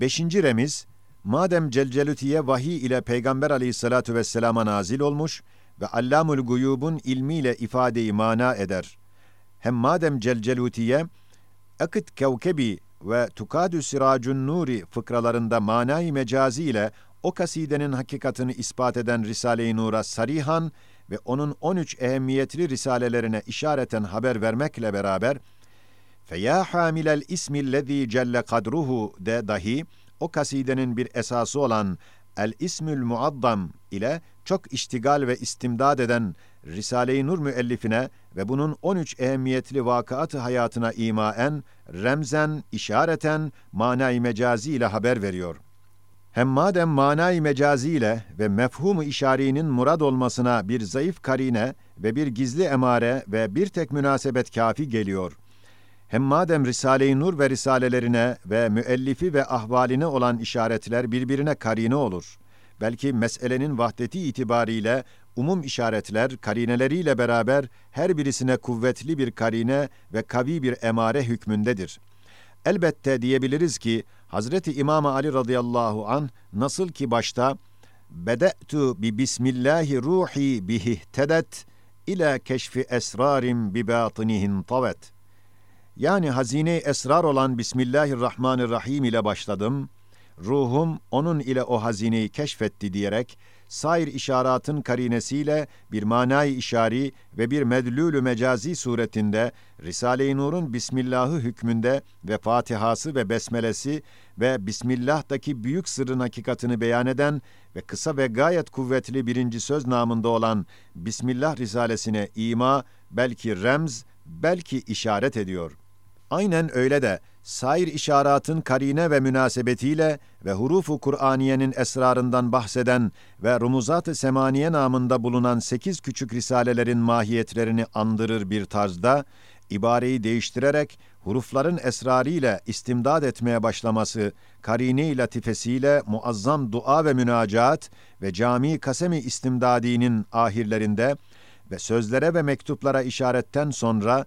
Beşinci remiz, madem Celcelutiye vahiy ile Peygamber aleyhissalatu vesselama nazil olmuş ve Allamul Guyub'un ilmiyle ifadeyi mana eder. Hem madem Celcelutiye, Akıt Kevkebi ve Tukadü Siracun Nuri fıkralarında manayı mecazi ile o kasidenin hakikatini ispat eden Risale-i Nur'a sarihan ve onun 13 ehemmiyetli risalelerine işareten haber vermekle beraber feya hamilel ismillezî celle kadruhu de dahi o kasidenin bir esası olan El İsmül Muaddam ile çok iştigal ve istimdad eden Risale-i Nur müellifine ve bunun 13 ehemmiyetli vakıat hayatına imaen, remzen, işareten, manay mecazi ile haber veriyor. Hem madem manay mecazi ile ve mefhumu işarinin murad olmasına bir zayıf karine ve bir gizli emare ve bir tek münasebet kafi geliyor. Hem madem Risale-i Nur ve risalelerine ve müellifi ve ahvaline olan işaretler birbirine karine olur. Belki meselenin vahdeti itibariyle umum işaretler karineleriyle beraber her birisine kuvvetli bir karine ve kavi bir emare hükmündedir. Elbette diyebiliriz ki Hazreti İmam Ali radıyallahu an nasıl ki başta bede'tu bi bismillahi ruhi bihitedet ila keşfi esrarim bi batinihin tavet. Yani hazine esrar olan Bismillahirrahmanirrahim ile başladım. Ruhum onun ile o hazineyi keşfetti diyerek sair işaratın karinesiyle bir manayı işari ve bir medlülü mecazi suretinde Risale-i Nur'un Bismillah'ı hükmünde ve Fatihası ve Besmelesi ve Bismillah'taki büyük sırrın hakikatini beyan eden ve kısa ve gayet kuvvetli birinci söz namında olan Bismillah Risalesine ima, belki remz, belki işaret ediyor. Aynen öyle de sair işaratın karine ve münasebetiyle ve hurufu Kur'aniyenin esrarından bahseden ve rumuzat-ı semaniye namında bulunan sekiz küçük risalelerin mahiyetlerini andırır bir tarzda, ibareyi değiştirerek hurufların esrarıyla istimdad etmeye başlaması, karine-i latifesiyle muazzam dua ve münacaat ve cami kasemi istimdadinin ahirlerinde ve sözlere ve mektuplara işaretten sonra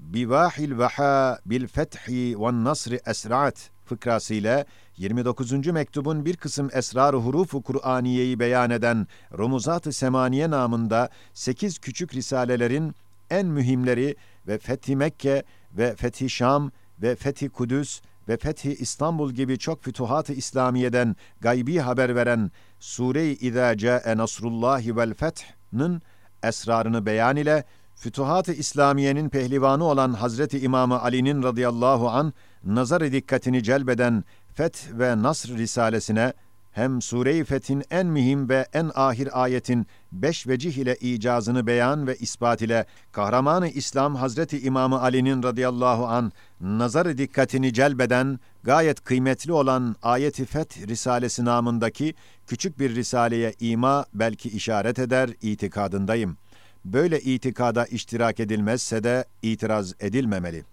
bivahil vaha bil fethi ve nasri esrat fıkrasıyla 29. mektubun bir kısım esrar hurufu Kur'aniyeyi beyan eden Rumuzat-ı Semaniye namında 8 küçük risalelerin en mühimleri ve Fethi Mekke ve Fethi Şam ve Fethi Kudüs ve Fethi İstanbul gibi çok fütuhat-ı İslamiye'den gaybi haber veren Sure-i İzâ câe nasrullahi vel feth'nın esrarını beyan ile Fütuhat-ı İslamiye'nin pehlivanı olan Hazreti İmamı Ali'nin radıyallahu an nazar dikkatini celbeden Feth ve Nasr risalesine hem Sure-i Fethin en mühim ve en ahir ayetin beş vecih ile icazını beyan ve ispat ile kahramanı İslam Hazreti İmamı Ali'nin radıyallahu an nazar dikkatini celbeden gayet kıymetli olan Ayet-i Feth Risalesi namındaki küçük bir risaleye ima belki işaret eder itikadındayım.'' Böyle itikada iştirak edilmezse de itiraz edilmemeli.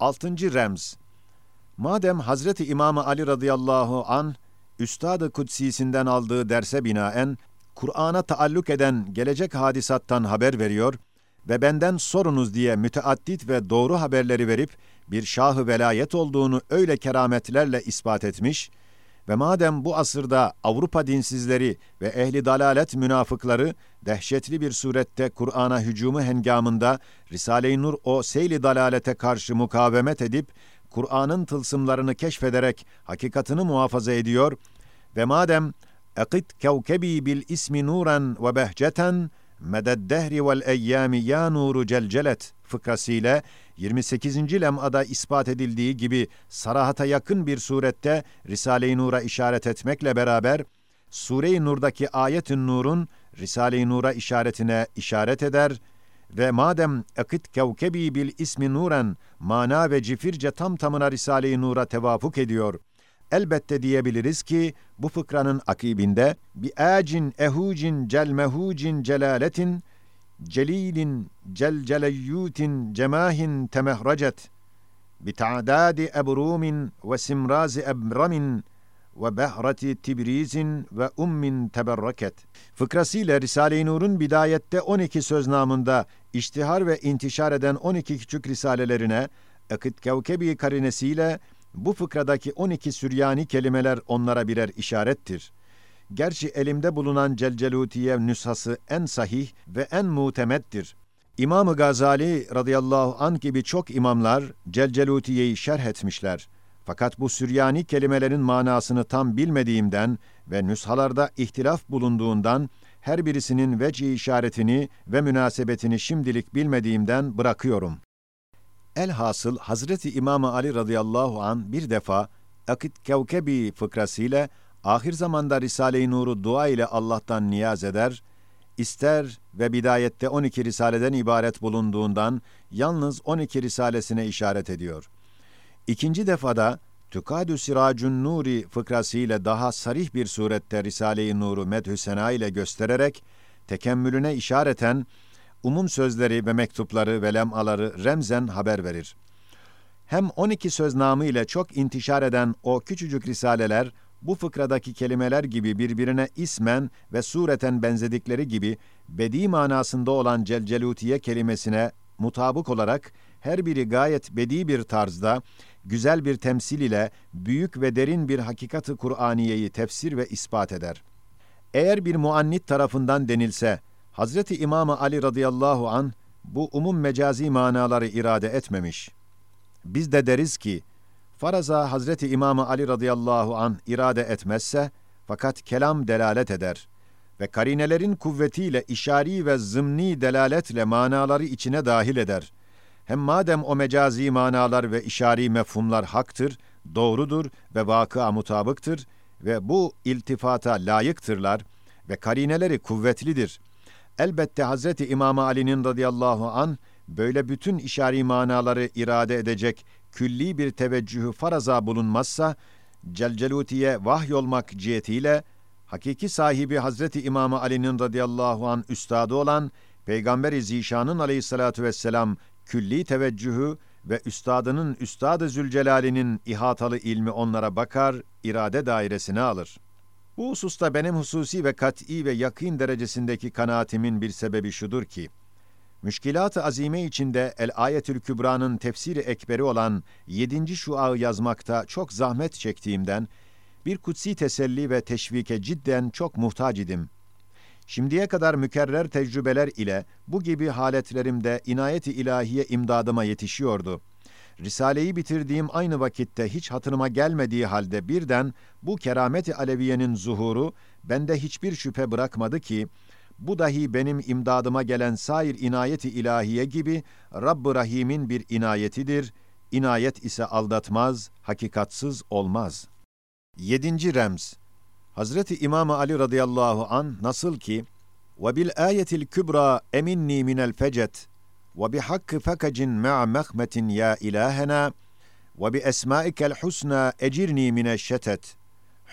Altıncı remz Madem Hazreti İmam Ali radıyallahu an Üstad-ı Kudsisinden aldığı derse binaen Kur'an'a taalluk eden gelecek hadisattan haber veriyor ve benden sorunuz diye müteaddit ve doğru haberleri verip bir şahı velayet olduğunu öyle kerametlerle ispat etmiş ve madem bu asırda Avrupa dinsizleri ve ehli dalalet münafıkları dehşetli bir surette Kur'an'a hücumu hengamında Risale-i Nur o seyli dalalete karşı mukavemet edip Kur'an'ın tılsımlarını keşfederek hakikatını muhafaza ediyor ve madem bil ismi nuran ve behceten mededdehri vel eyyami ya nuru celcelet fıkrasıyla 28. lem'ada ispat edildiği gibi sarahata yakın bir surette Risale-i Nur'a işaret etmekle beraber Sure-i Nur'daki ayet-i nurun Risale-i Nur'a işaretine işaret eder ve madem akit kevkebi bil ismi nuren mana ve cifirce tam tamına Risale-i Nur'a tevafuk ediyor. Elbette diyebiliriz ki bu fıkranın akibinde bi acin ehucin celmehucin celaletin celilin celceleyyutin cemahin temehrecet bi ta'dadi ebrumin ve simrazi ebramin ve behreti tibrizin ve ummin teberreket. Fıkrasıyla Risale-i Nur'un bidayette 12 söz namında iştihar ve intişar eden 12 küçük risalelerine Akıt Kevkebi karinesiyle Bu fıkradaki 12 Süryani kelimeler onlara birer işarettir. Gerçi elimde bulunan Celcelutiye nüshası en sahih ve en mutemettir. İmam-ı Gazali radıyallahu an gibi çok imamlar Celcelutiye'yi şerh etmişler. Fakat bu Süryani kelimelerin manasını tam bilmediğimden ve nüshalarda ihtilaf bulunduğundan her birisinin veci işaretini ve münasebetini şimdilik bilmediğimden bırakıyorum. Elhasıl Hazreti İmam Ali radıyallahu an bir defa Akit Kevkebi fıkrasıyla ahir zamanda Risale-i Nur'u dua ile Allah'tan niyaz eder, ister ve bidayette 12 risaleden ibaret bulunduğundan yalnız 12 risalesine işaret ediyor. İkinci defada Tükadü Siracun Nuri fıkrasıyla daha sarih bir surette Risale-i Nur'u medhü sena ile göstererek tekemmülüne işareten umum sözleri ve mektupları ve lemaları remzen haber verir. Hem 12 söz namı ile çok intişar eden o küçücük risaleler bu fıkradaki kelimeler gibi birbirine ismen ve sureten benzedikleri gibi bedi manasında olan celcelutiye kelimesine mutabık olarak her biri gayet bedi bir tarzda, güzel bir temsil ile büyük ve derin bir hakikati Kur'aniyeyi tefsir ve ispat eder. Eğer bir muannit tarafından denilse, Hazreti İmam Ali radıyallahu an bu umum mecazi manaları irade etmemiş. Biz de deriz ki, faraza Hazreti İmam Ali radıyallahu an irade etmezse, fakat kelam delalet eder ve karinelerin kuvvetiyle işari ve zımni delaletle manaları içine dahil eder. Hem madem o mecazi manalar ve işari mefhumlar haktır, doğrudur ve vakıa mutabıktır ve bu iltifata layıktırlar ve karineleri kuvvetlidir. Elbette Hazreti İmam Ali'nin radıyallahu an böyle bütün işari manaları irade edecek külli bir teveccühü faraza bulunmazsa, Celcelutiye vahyolmak cihetiyle, hakiki sahibi Hazreti İmam Ali'nin radıyallahu an üstadı olan Peygamber-i Zişan'ın aleyhissalatu vesselam külli teveccühü ve üstadının Üstad-ı Zülcelal'inin ihatalı ilmi onlara bakar, irade dairesine alır. Bu hususta benim hususi ve kat'i ve yakîn derecesindeki kanaatimin bir sebebi şudur ki, Müşkilat-ı Azime içinde El-Ayetül Kübra'nın tefsiri ekberi olan yedinci şuağı yazmakta çok zahmet çektiğimden, bir kutsi teselli ve teşvike cidden çok muhtaç idim. Şimdiye kadar mükerrer tecrübeler ile bu gibi haletlerimde inayeti ilahiye imdadıma yetişiyordu. Risaleyi bitirdiğim aynı vakitte hiç hatırıma gelmediği halde birden bu kerameti aleviyenin zuhuru bende hiçbir şüphe bırakmadı ki, bu dahi benim imdadıma gelen sair inayeti ilahiye gibi Rabb-ı Rahim'in bir inayetidir. İnayet ise aldatmaz, hakikatsız olmaz. Yedinci remz Hazreti İmam Ali radıyallahu an nasıl ki ve bil ayetil kübra eminni minel fecet ve bi hakkı fakacin ma'a mehmetin ya ilahena ve bi esmaikel husna ecirni mineşşetet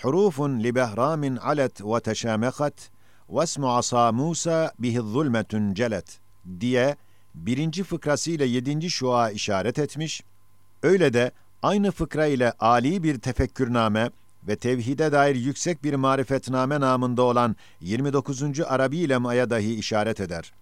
hurufun li behramin alet ve teşamekat وَاسْمُ asa Musa bihi zulmetun celet diye birinci fıkrası ile yedinci şua işaret etmiş. Öyle de aynı fıkra ile Ali bir tefekkürname ve tevhide dair yüksek bir marifetname namında olan 29. Arabi lemaya dahi işaret eder.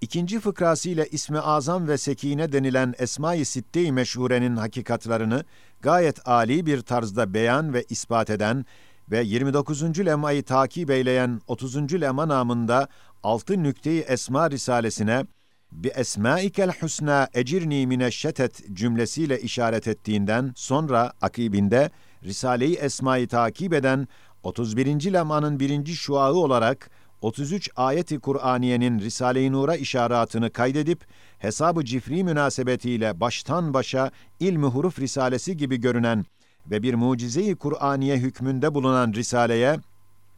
İkinci fıkrası ile ismi azam ve sekine denilen Esma-i Sitte-i Meşhure'nin hakikatlarını gayet ali bir tarzda beyan ve ispat eden ve 29. lemayı takip eyleyen 30. lema namında 6 nükteyi esma risalesine bi esmaikel husna ecirni mineşşetet cümlesiyle işaret ettiğinden sonra akibinde Risale-i Esma'yı takip eden 31. lemanın birinci şuağı olarak 33 ayeti Kur'aniyenin Risale-i Nur'a işaretini kaydedip hesabı cifri münasebetiyle baştan başa ilmi huruf risalesi gibi görünen ve bir mucize-i Kur'aniye hükmünde bulunan Risale'ye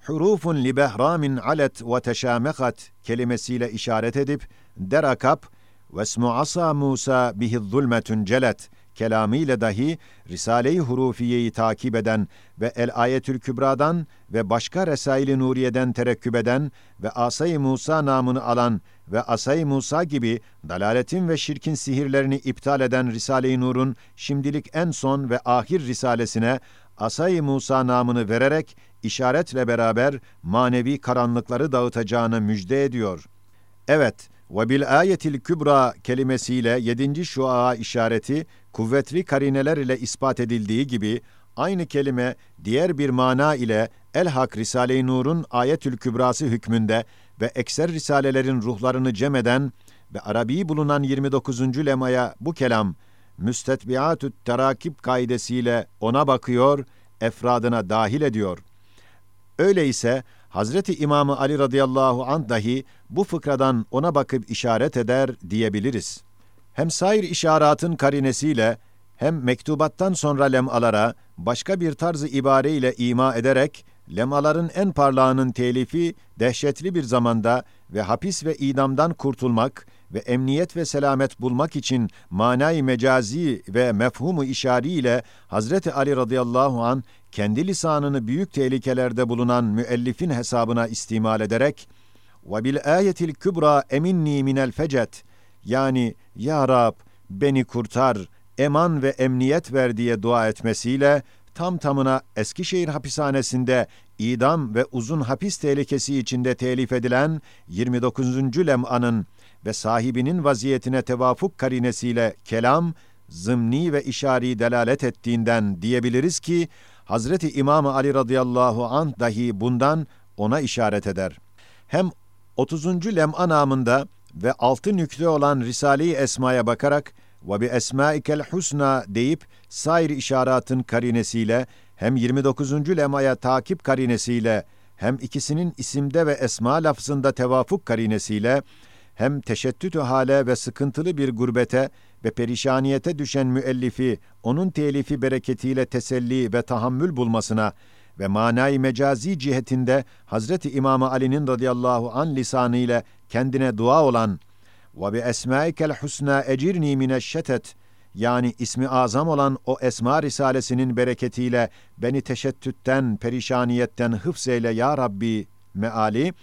hurufun li behramin alet ve teşamekat kelimesiyle işaret edip derakap ve asa Musa bihi zulmetun celet kelamıyla dahi Risale-i Hurufiye'yi takip eden ve El Ayetül Kübra'dan ve başka Resail-i Nuriye'den terekküp eden ve Asay-ı Musa namını alan ve Asay-ı Musa gibi dalaletin ve şirkin sihirlerini iptal eden Risale-i Nur'un şimdilik en son ve ahir risalesine Asay-ı Musa namını vererek işaretle beraber manevi karanlıkları dağıtacağını müjde ediyor. Evet, Ve bil ayetil kübra kelimesiyle yedinci şua işareti kuvvetli karineler ile ispat edildiği gibi aynı kelime diğer bir mana ile El-Hak Risale-i Nur'un ayetül kübrası hükmünde ve ekser risalelerin ruhlarını cem eden ve Arabi bulunan 29. lemaya bu kelam müstetbiatü terakip kaidesiyle ona bakıyor, efradına dahil ediyor. Öyleyse Hazreti İmamı Ali radıyallahu anh dahi bu fıkradan ona bakıp işaret eder diyebiliriz. Hem sair işaratın karinesiyle hem mektubattan sonra lemalara başka bir tarzı ibareyle ima ederek lemaların en parlağının telifi dehşetli bir zamanda ve hapis ve idamdan kurtulmak ve emniyet ve selamet bulmak için manayı mecazi ve mefhumu işari ile Hazreti Ali radıyallahu an kendi lisanını büyük tehlikelerde bulunan müellifin hesabına istimal ederek ve bil ayetil kübra eminni minel fecet. Yani ya Rab beni kurtar eman ve emniyet ver diye dua etmesiyle tam tamına Eskişehir hapishanesinde idam ve uzun hapis tehlikesi içinde telif edilen 29. lem'anın ve sahibinin vaziyetine tevafuk karinesiyle kelam, zımni ve işari delalet ettiğinden diyebiliriz ki, Hazreti İmam Ali radıyallahu anh dahi bundan ona işaret eder. Hem 30. lem'a namında ve altı nükle olan Risale-i Esma'ya bakarak ve bi esmaikel husna deyip sair işaratın karinesiyle hem 29. lemaya takip karinesiyle hem ikisinin isimde ve esma lafzında tevafuk karinesiyle hem teşettütü hale ve sıkıntılı bir gurbete ve perişaniyete düşen müellifi onun telifi bereketiyle teselli ve tahammül bulmasına ve manayı mecazi cihetinde Hazreti İmam Ali'nin radıyallahu an lisanı ile kendine dua olan ve bi esmaikel husna ecirni mineşşetet yani ismi azam olan o Esma Risalesinin bereketiyle beni teşettütten, perişaniyetten hıfzeyle ya Rabbi meali,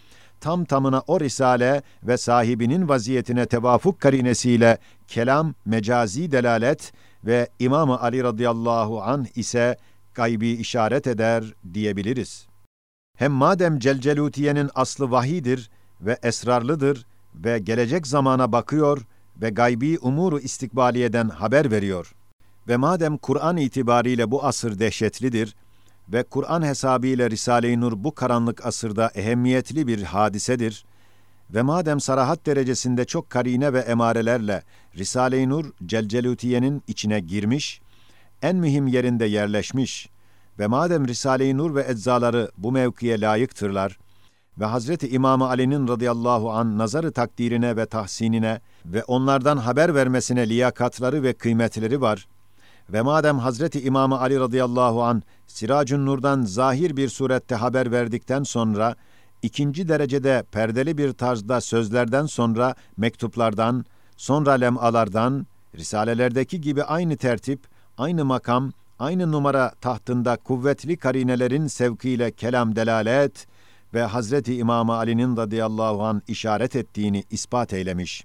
tam tamına o risale ve sahibinin vaziyetine tevafuk karinesiyle kelam, mecazi delalet ve İmam Ali radıyallahu anh ise gaybi işaret eder diyebiliriz. Hem madem Celcelutiye'nin aslı vahidir ve esrarlıdır ve gelecek zamana bakıyor ve gaybi umuru istikbaliyeden haber veriyor. Ve madem Kur'an itibariyle bu asır dehşetlidir ve Kur'an hesabıyla Risale-i Nur bu karanlık asırda ehemmiyetli bir hadisedir ve madem sarahat derecesinde çok karine ve emarelerle Risale-i Nur Celcelutiye'nin içine girmiş, en mühim yerinde yerleşmiş ve madem Risale-i Nur ve eczaları bu mevkiye layıktırlar ve Hazreti İmam Ali'nin radıyallahu an nazarı takdirine ve tahsinine ve onlardan haber vermesine liyakatları ve kıymetleri var ve madem Hazreti İmam Ali radıyallahu an Siracun Nur'dan zahir bir surette haber verdikten sonra ikinci derecede perdeli bir tarzda sözlerden sonra mektuplardan, sonra lemalardan, risalelerdeki gibi aynı tertip, aynı makam, aynı numara tahtında kuvvetli karinelerin sevkiyle kelam delalet ve Hazreti İmam Ali'nin radıyallahu an işaret ettiğini ispat eylemiş.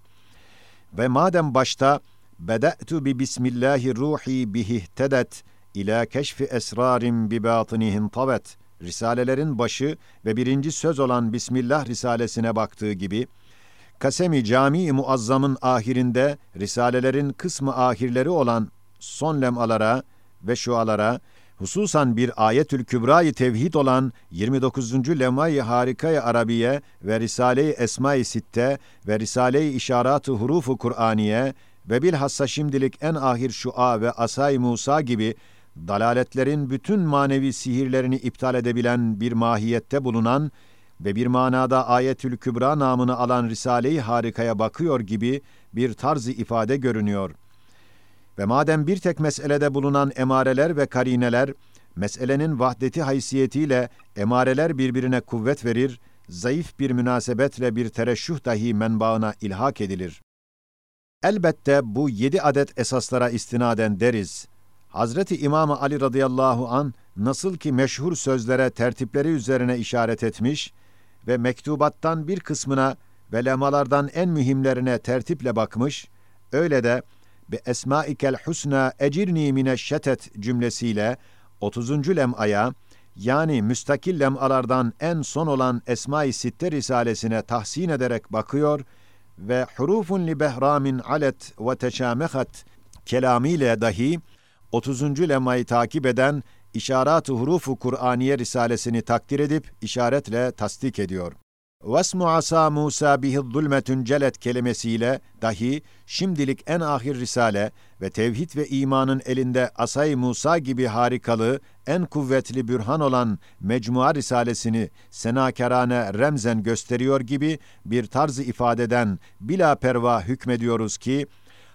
Ve madem başta Bede'tu bi bismillahi ruhi bihitedet ila keşfi esrarin bi batinihin tavet Risalelerin başı ve birinci söz olan Bismillah Risalesine baktığı gibi, Kasemi Cami-i Muazzam'ın ahirinde Risalelerin kısmı ahirleri olan son lemalara ve şualara, hususan bir ayetül kübrayı tevhid olan 29. lemay-i harikayı Arabiye ve Risale-i Esma-i Sitte ve Risale-i İşarat-ı Hurufu Kur'aniye ve bilhassa şimdilik en ahir şua ve Asay Musa gibi dalaletlerin bütün manevi sihirlerini iptal edebilen bir mahiyette bulunan ve bir manada Ayetül Kübra namını alan Risale-i Harika'ya bakıyor gibi bir tarzı ifade görünüyor. Ve madem bir tek meselede bulunan emareler ve karineler, meselenin vahdeti haysiyetiyle emareler birbirine kuvvet verir, zayıf bir münasebetle bir tereşüh dahi menbaına ilhak edilir. Elbette bu yedi adet esaslara istinaden deriz. Hazreti İmam Ali radıyallahu an nasıl ki meşhur sözlere tertipleri üzerine işaret etmiş ve mektubattan bir kısmına ve lemalardan en mühimlerine tertiple bakmış, öyle de be esmaikel husna ecirni mineşşetet cümlesiyle 30. lem'aya yani müstakil lemalardan en son olan Esma-i Sitte Risalesine tahsin ederek bakıyor ve hurufun li behramin alet ve teşamehat kelamiyle dahi 30. lemayı takip eden İşarat-ı Hurufu Kur'aniye Risalesini takdir edip işaretle tasdik ediyor. Vasmu asa Musa bihi zulmetün celet kelimesiyle dahi şimdilik en ahir risale ve tevhid ve imanın elinde asay Musa gibi harikalı, en kuvvetli bürhan olan Mecmua Risalesini senakerane remzen gösteriyor gibi bir tarzı ifadeden bila perva hükmediyoruz ki,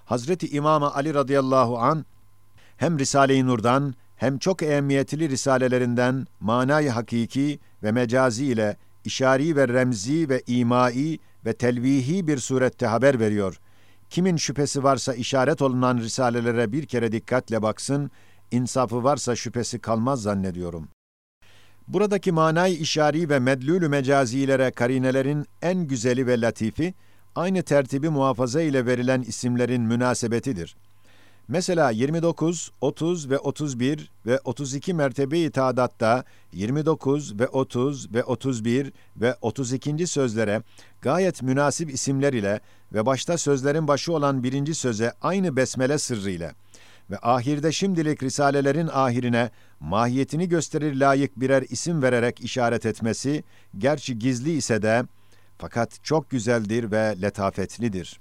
Hazreti İmam Ali radıyallahu an hem Risale-i Nur'dan hem çok ehemmiyetli risalelerinden manayı hakiki ve mecazi ile işari ve remzi ve imai ve telvihi bir surette haber veriyor. Kimin şüphesi varsa işaret olunan risalelere bir kere dikkatle baksın, insafı varsa şüphesi kalmaz zannediyorum. Buradaki manay işari ve medlülü mecazilere karinelerin en güzeli ve latifi, aynı tertibi muhafaza ile verilen isimlerin münasebetidir.'' Mesela 29, 30 ve 31 ve 32 mertebe-i tadatta 29 ve 30 ve 31 ve 32. sözlere gayet münasip isimler ile ve başta sözlerin başı olan birinci söze aynı besmele sırrıyla ve ahirde şimdilik risalelerin ahirine mahiyetini gösterir layık birer isim vererek işaret etmesi, gerçi gizli ise de fakat çok güzeldir ve letafetlidir.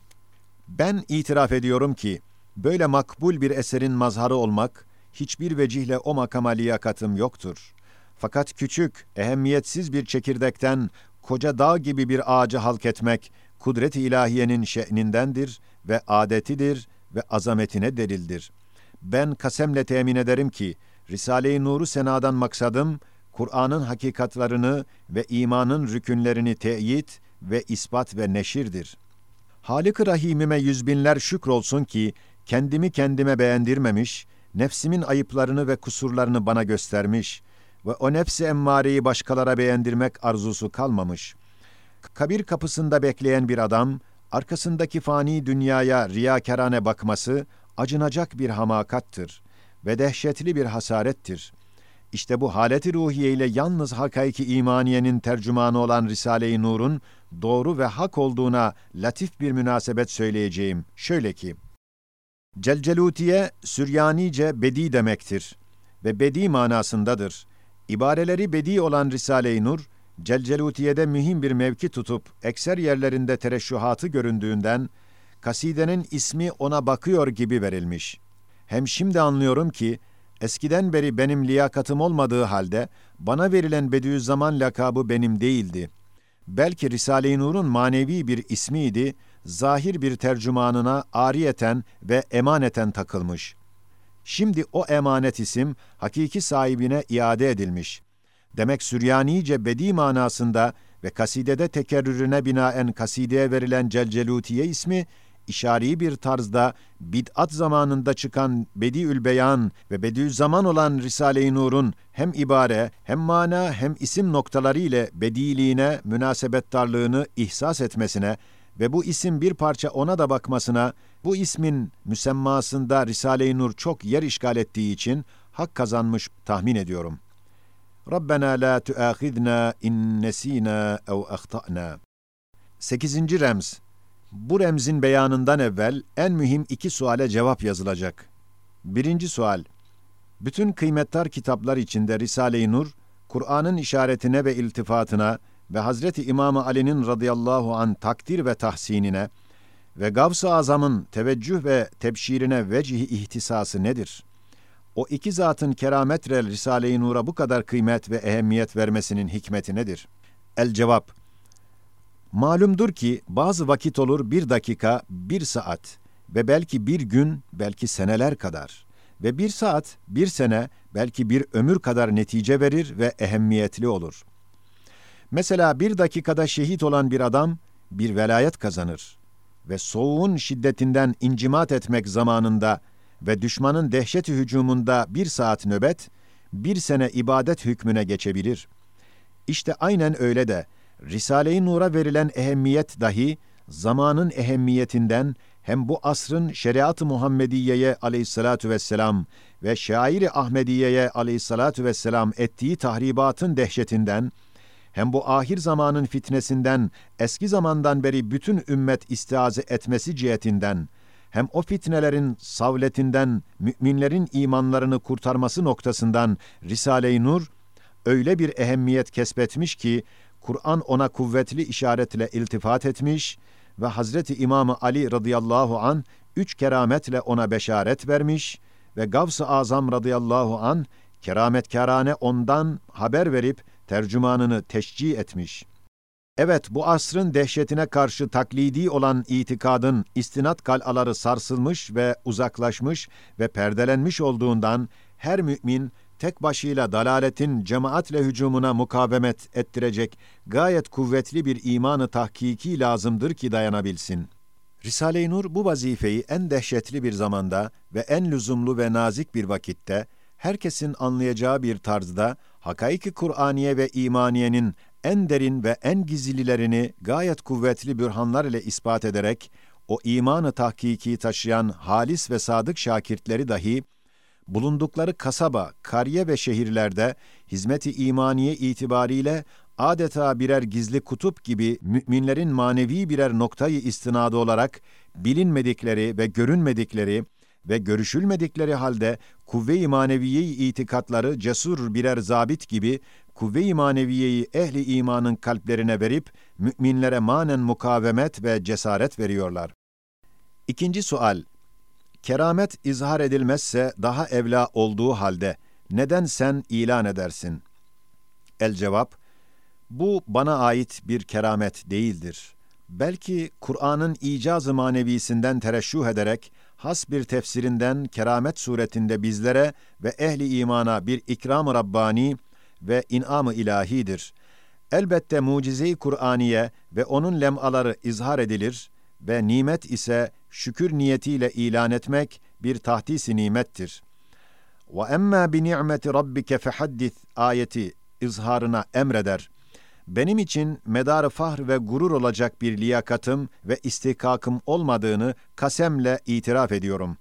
Ben itiraf ediyorum ki, Böyle makbul bir eserin mazharı olmak, hiçbir vecihle o makama liyakatım yoktur. Fakat küçük, ehemmiyetsiz bir çekirdekten koca dağ gibi bir ağacı halk etmek, kudret-i ilahiyenin şe'nindendir ve adetidir ve azametine delildir. Ben kasemle temin ederim ki, Risale-i Nur'u senadan maksadım, Kur'an'ın hakikatlarını ve imanın rükünlerini teyit ve ispat ve neşirdir. Halik-i Rahimime yüz binler şükür olsun ki, kendimi kendime beğendirmemiş, nefsimin ayıplarını ve kusurlarını bana göstermiş ve o nefsi emmareyi başkalara beğendirmek arzusu kalmamış. Kabir kapısında bekleyen bir adam, arkasındaki fani dünyaya riyakarane bakması, acınacak bir hamakattır ve dehşetli bir hasarettir. İşte bu haleti ruhiye ile yalnız hakayki imaniyenin tercümanı olan Risale-i Nur'un doğru ve hak olduğuna latif bir münasebet söyleyeceğim. Şöyle ki, Celcelutiye Süryanice bedi demektir ve bedi manasındadır. İbareleri bedi olan Risale-i Nur, Celcelutiye'de mühim bir mevki tutup ekser yerlerinde tereşşuhatı göründüğünden kasidenin ismi ona bakıyor gibi verilmiş. Hem şimdi anlıyorum ki eskiden beri benim liyakatım olmadığı halde bana verilen Bediüzzaman lakabı benim değildi. Belki Risale-i Nur'un manevi bir ismiydi zahir bir tercümanına ariyeten ve emaneten takılmış. Şimdi o emanet isim hakiki sahibine iade edilmiş. Demek Süryanice bedi manasında ve kasidede tekerrürüne binaen kasideye verilen Celcelutiye ismi, işari bir tarzda bid'at zamanında çıkan Bediül Beyan ve Bediüzzaman olan Risale-i Nur'un hem ibare hem mana hem isim noktaları ile bediliğine, münasebettarlığını ihsas etmesine ve bu isim bir parça ona da bakmasına, bu ismin müsemmasında Risale-i Nur çok yer işgal ettiği için hak kazanmış tahmin ediyorum. Rabbena la tuâkhidna in nesînâ ev ahta'na. Sekizinci remz. Bu remzin beyanından evvel en mühim iki suale cevap yazılacak. Birinci sual. Bütün kıymettar kitaplar içinde Risale-i Nur, Kur'an'ın işaretine ve iltifatına, ve Hazreti İmam Ali'nin radıyallahu an takdir ve tahsinine ve Gavs-ı Azam'ın teveccüh ve tebşirine vecih ihtisası nedir? O iki zatın kerametre Risale-i Nur'a bu kadar kıymet ve ehemmiyet vermesinin hikmeti nedir? El cevap Malumdur ki bazı vakit olur bir dakika, bir saat ve belki bir gün, belki seneler kadar ve bir saat, bir sene, belki bir ömür kadar netice verir ve ehemmiyetli olur.'' Mesela bir dakikada şehit olan bir adam bir velayet kazanır ve soğuğun şiddetinden incimat etmek zamanında ve düşmanın dehşeti hücumunda bir saat nöbet, bir sene ibadet hükmüne geçebilir. İşte aynen öyle de Risale-i Nur'a verilen ehemmiyet dahi zamanın ehemmiyetinden hem bu asrın şeriat-ı Muhammediye'ye aleyhissalatu vesselam ve şairi Ahmediye'ye aleyhissalatu vesselam ettiği tahribatın dehşetinden hem bu ahir zamanın fitnesinden eski zamandan beri bütün ümmet istiaze etmesi cihetinden hem o fitnelerin savletinden müminlerin imanlarını kurtarması noktasından Risale-i Nur öyle bir ehemmiyet kesbetmiş ki Kur'an ona kuvvetli işaretle iltifat etmiş ve Hazreti İmam Ali radıyallahu an üç kerametle ona beşaret vermiş ve Gavs-ı Azam radıyallahu an kerametkârane ondan haber verip tercümanını teşcih etmiş. Evet bu asrın dehşetine karşı taklidi olan itikadın istinat kalaları sarsılmış ve uzaklaşmış ve perdelenmiş olduğundan her mümin tek başıyla dalaletin cemaatle hücumuna mukavemet ettirecek gayet kuvvetli bir imanı tahkiki lazımdır ki dayanabilsin. Risale-i Nur bu vazifeyi en dehşetli bir zamanda ve en lüzumlu ve nazik bir vakitte, herkesin anlayacağı bir tarzda, hakaiki Kur'aniye ve imaniyenin en derin ve en gizlilerini gayet kuvvetli bürhanlar ile ispat ederek, o imanı tahkiki taşıyan halis ve sadık şakirtleri dahi, bulundukları kasaba, kariye ve şehirlerde hizmeti imaniye itibariyle adeta birer gizli kutup gibi müminlerin manevi birer noktayı istinadı olarak bilinmedikleri ve görünmedikleri ve görüşülmedikleri halde kuvve-i maneviye itikatları cesur birer zabit gibi kuvve-i maneviyeyi ehli imanın kalplerine verip müminlere manen mukavemet ve cesaret veriyorlar. İkinci sual Keramet izhar edilmezse daha evla olduğu halde neden sen ilan edersin? El cevap, bu bana ait bir keramet değildir. Belki Kur'an'ın icaz-ı manevisinden tereşşuh ederek has bir tefsirinden keramet suretinde bizlere ve ehli imana bir ikram-ı Rabbani ve inam-ı ilahidir. Elbette mucize-i Kur'aniye ve onun lemaları izhar edilir ve nimet ise şükür niyetiyle ilan etmek bir tahdis-i nimettir. Ve emma bi ni'meti rabbike fehaddis ayeti izharına emreder. Benim için medar fahr ve gurur olacak bir liyakatım ve istikakım olmadığını kasemle itiraf ediyorum.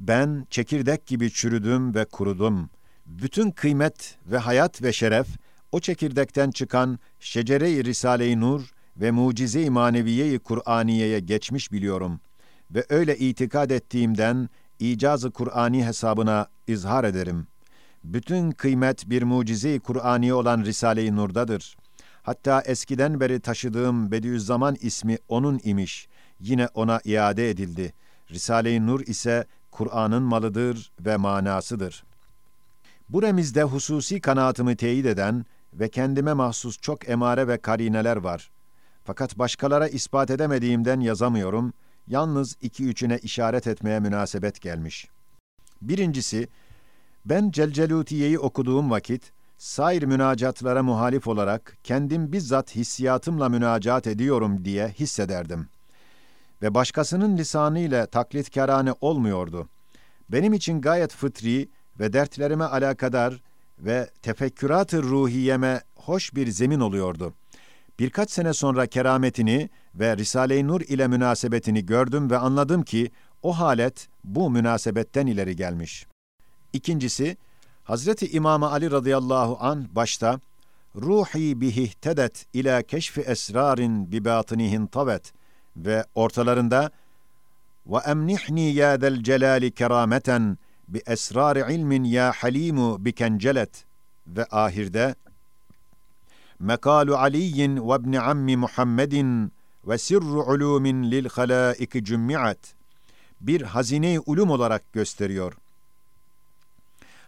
Ben çekirdek gibi çürüdüm ve kurudum. Bütün kıymet ve hayat ve şeref o çekirdekten çıkan şecere-i Risale-i Nur ve mucize-i maneviye-i Kur'aniye'ye geçmiş biliyorum ve öyle itikad ettiğimden icazı Kur'ani hesabına izhar ederim. Bütün kıymet bir mucize-i Kur'ani olan Risale-i Nur'dadır. Hatta eskiden beri taşıdığım Bediüzzaman ismi onun imiş. Yine ona iade edildi. Risale-i Nur ise Kur'an'ın malıdır ve manasıdır. Bu remizde hususi kanaatımı teyit eden ve kendime mahsus çok emare ve karineler var. Fakat başkalara ispat edemediğimden yazamıyorum.'' yalnız iki üçüne işaret etmeye münasebet gelmiş. Birincisi, ben Celcelutiye'yi okuduğum vakit, sair münacatlara muhalif olarak kendim bizzat hissiyatımla münacat ediyorum diye hissederdim. Ve başkasının lisanıyla taklitkarane olmuyordu. Benim için gayet fıtri ve dertlerime alakadar ve tefekkürat-ı ruhiyeme hoş bir zemin oluyordu.'' Birkaç sene sonra kerametini ve Risale-i Nur ile münasebetini gördüm ve anladım ki o halet bu münasebetten ileri gelmiş. İkincisi, Hazreti İmam Ali radıyallahu an başta ruhi bihi tedet ila keşfi esrarin bi batinihin tavet ve ortalarında ve emnihni ya del celali kerameten bi esrar ilmin ya halimu bi kencelet ve ahirde mekalu Aliyin ve ibn ammi Muhammedin ve sirru ulumin lil halaiki cümmiat bir hazine-i ulum olarak gösteriyor.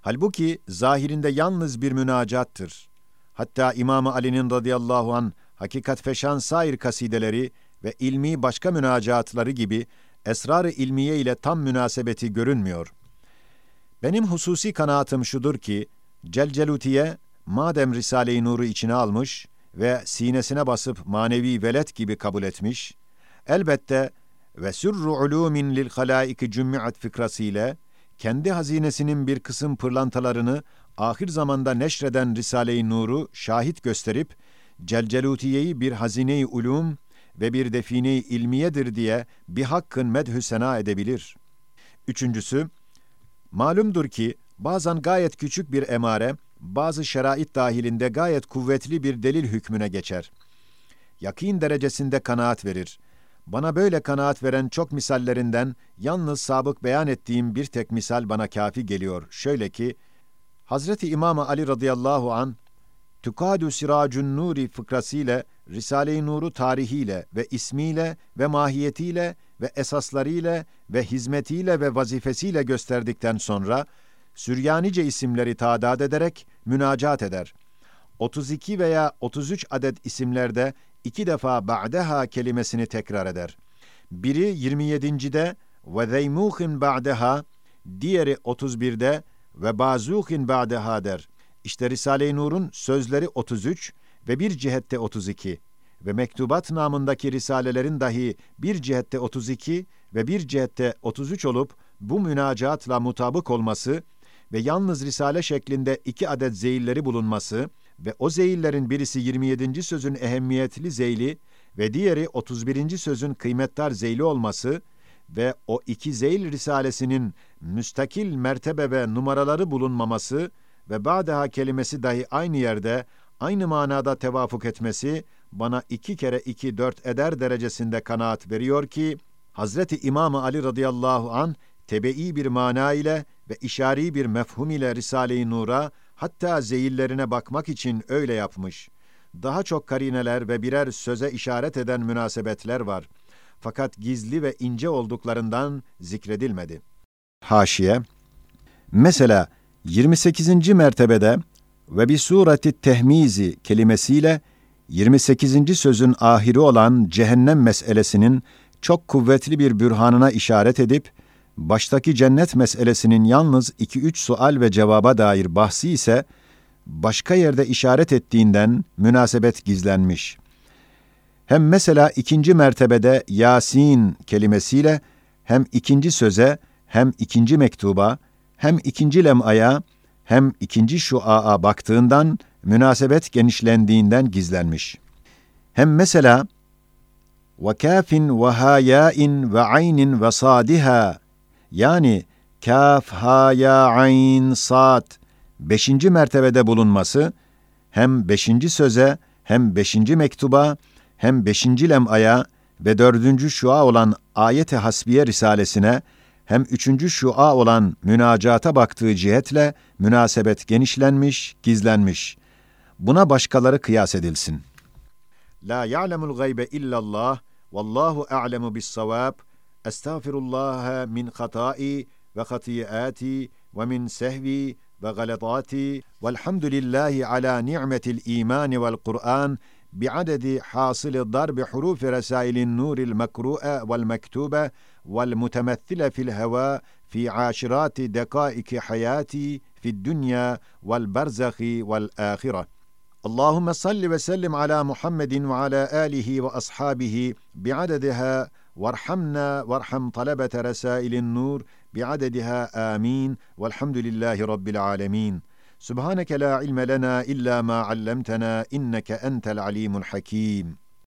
Halbuki zahirinde yalnız bir münacattır. Hatta İmam Ali'nin radıyallahu an hakikat feşan sair kasideleri ve ilmi başka münacatları gibi esrar-ı ilmiye ile tam münasebeti görünmüyor. Benim hususi kanaatim şudur ki, Celcelutiye madem Risale-i Nur'u içine almış ve sinesine basıp manevi velet gibi kabul etmiş, elbette ve sürru ulumin lil halaiki cümmiat fikrasıyla kendi hazinesinin bir kısım pırlantalarını ahir zamanda neşreden Risale-i Nur'u şahit gösterip, Celcelutiye'yi bir hazine-i ulum ve bir define-i ilmiyedir diye bir hakkın medhü sena edebilir. Üçüncüsü, malumdur ki bazen gayet küçük bir emare bazı şerait dahilinde gayet kuvvetli bir delil hükmüne geçer. Yakin derecesinde kanaat verir. Bana böyle kanaat veren çok misallerinden yalnız sabık beyan ettiğim bir tek misal bana kafi geliyor. Şöyle ki, Hazreti İmam Ali radıyallahu an Tukadu Siracun Nuri fıkrasıyla Risale-i Nur'u tarihiyle ve ismiyle ve mahiyetiyle ve esaslarıyla ve hizmetiyle ve vazifesiyle gösterdikten sonra Süryanice isimleri tadat ederek münacat eder. 32 veya 33 adet isimlerde iki defa ba'deha kelimesini tekrar eder. Biri 27.de ve zeymuhin ba'deha, diğeri 31'de ve bazuhin ba'deha der. İşte Risale-i Nur'un sözleri 33 ve bir cihette 32 ve mektubat namındaki risalelerin dahi bir cihette 32 ve bir cihette 33 olup bu münacatla mutabık olması ve yalnız risale şeklinde iki adet zeyilleri bulunması ve o zeyillerin birisi 27. sözün ehemmiyetli zeyli ve diğeri 31. sözün kıymetdar zeyli olması ve o iki zeyl risalesinin müstakil mertebe ve numaraları bulunmaması ve ba'daha kelimesi dahi aynı yerde, aynı manada tevafuk etmesi, bana iki kere iki dört eder derecesinde kanaat veriyor ki, Hazreti İmam Ali radıyallahu an tebe'i bir mana ile ve işari bir mefhum ile Risale-i Nur'a hatta zeyillerine bakmak için öyle yapmış. Daha çok karineler ve birer söze işaret eden münasebetler var. Fakat gizli ve ince olduklarından zikredilmedi. Haşiye Mesela 28. mertebede ve bir sureti tehmizi kelimesiyle 28. sözün ahiri olan cehennem meselesinin çok kuvvetli bir bürhanına işaret edip, baştaki cennet meselesinin yalnız 2-3 sual ve cevaba dair bahsi ise, başka yerde işaret ettiğinden münasebet gizlenmiş. Hem mesela ikinci mertebede Yasin kelimesiyle hem ikinci söze hem ikinci mektuba hem ikinci lem'aya hem ikinci şua'a baktığından münasebet genişlendiğinden gizlenmiş. Hem mesela ve kafin ve hayain yani kaf, ha, ya, ayn, sad beşinci mertebede bulunması hem beşinci söze hem beşinci mektuba hem beşinci lem'aya ve dördüncü şua olan ayet-i hasbiye risalesine hem üçüncü şua olan münacata baktığı cihetle münasebet genişlenmiş, gizlenmiş. Buna başkaları kıyas edilsin. La ya'lemul gaybe illallah, vallahu a'lemu bis-savab. Hatai ve hatiati ve min sehvi ve galatati velhamdülillahi ala ni'metil imani vel Kur'an بعدد حاصل ضرب حروف رسائل النور المقروءة والمكتوبة والمتمثلة في الهواء في عاشرات دقائق حياتي في الدنيا والبرزخ والآخرة. اللهم صل وسلم على محمد وعلى آله وأصحابه بعددها وارحمنا وارحم طلبة رسائل النور بعددها آمين. والحمد لله رب العالمين. سبحانك لا علم لنا إلا ما علمتنا إنك أنت العليم الحكيم.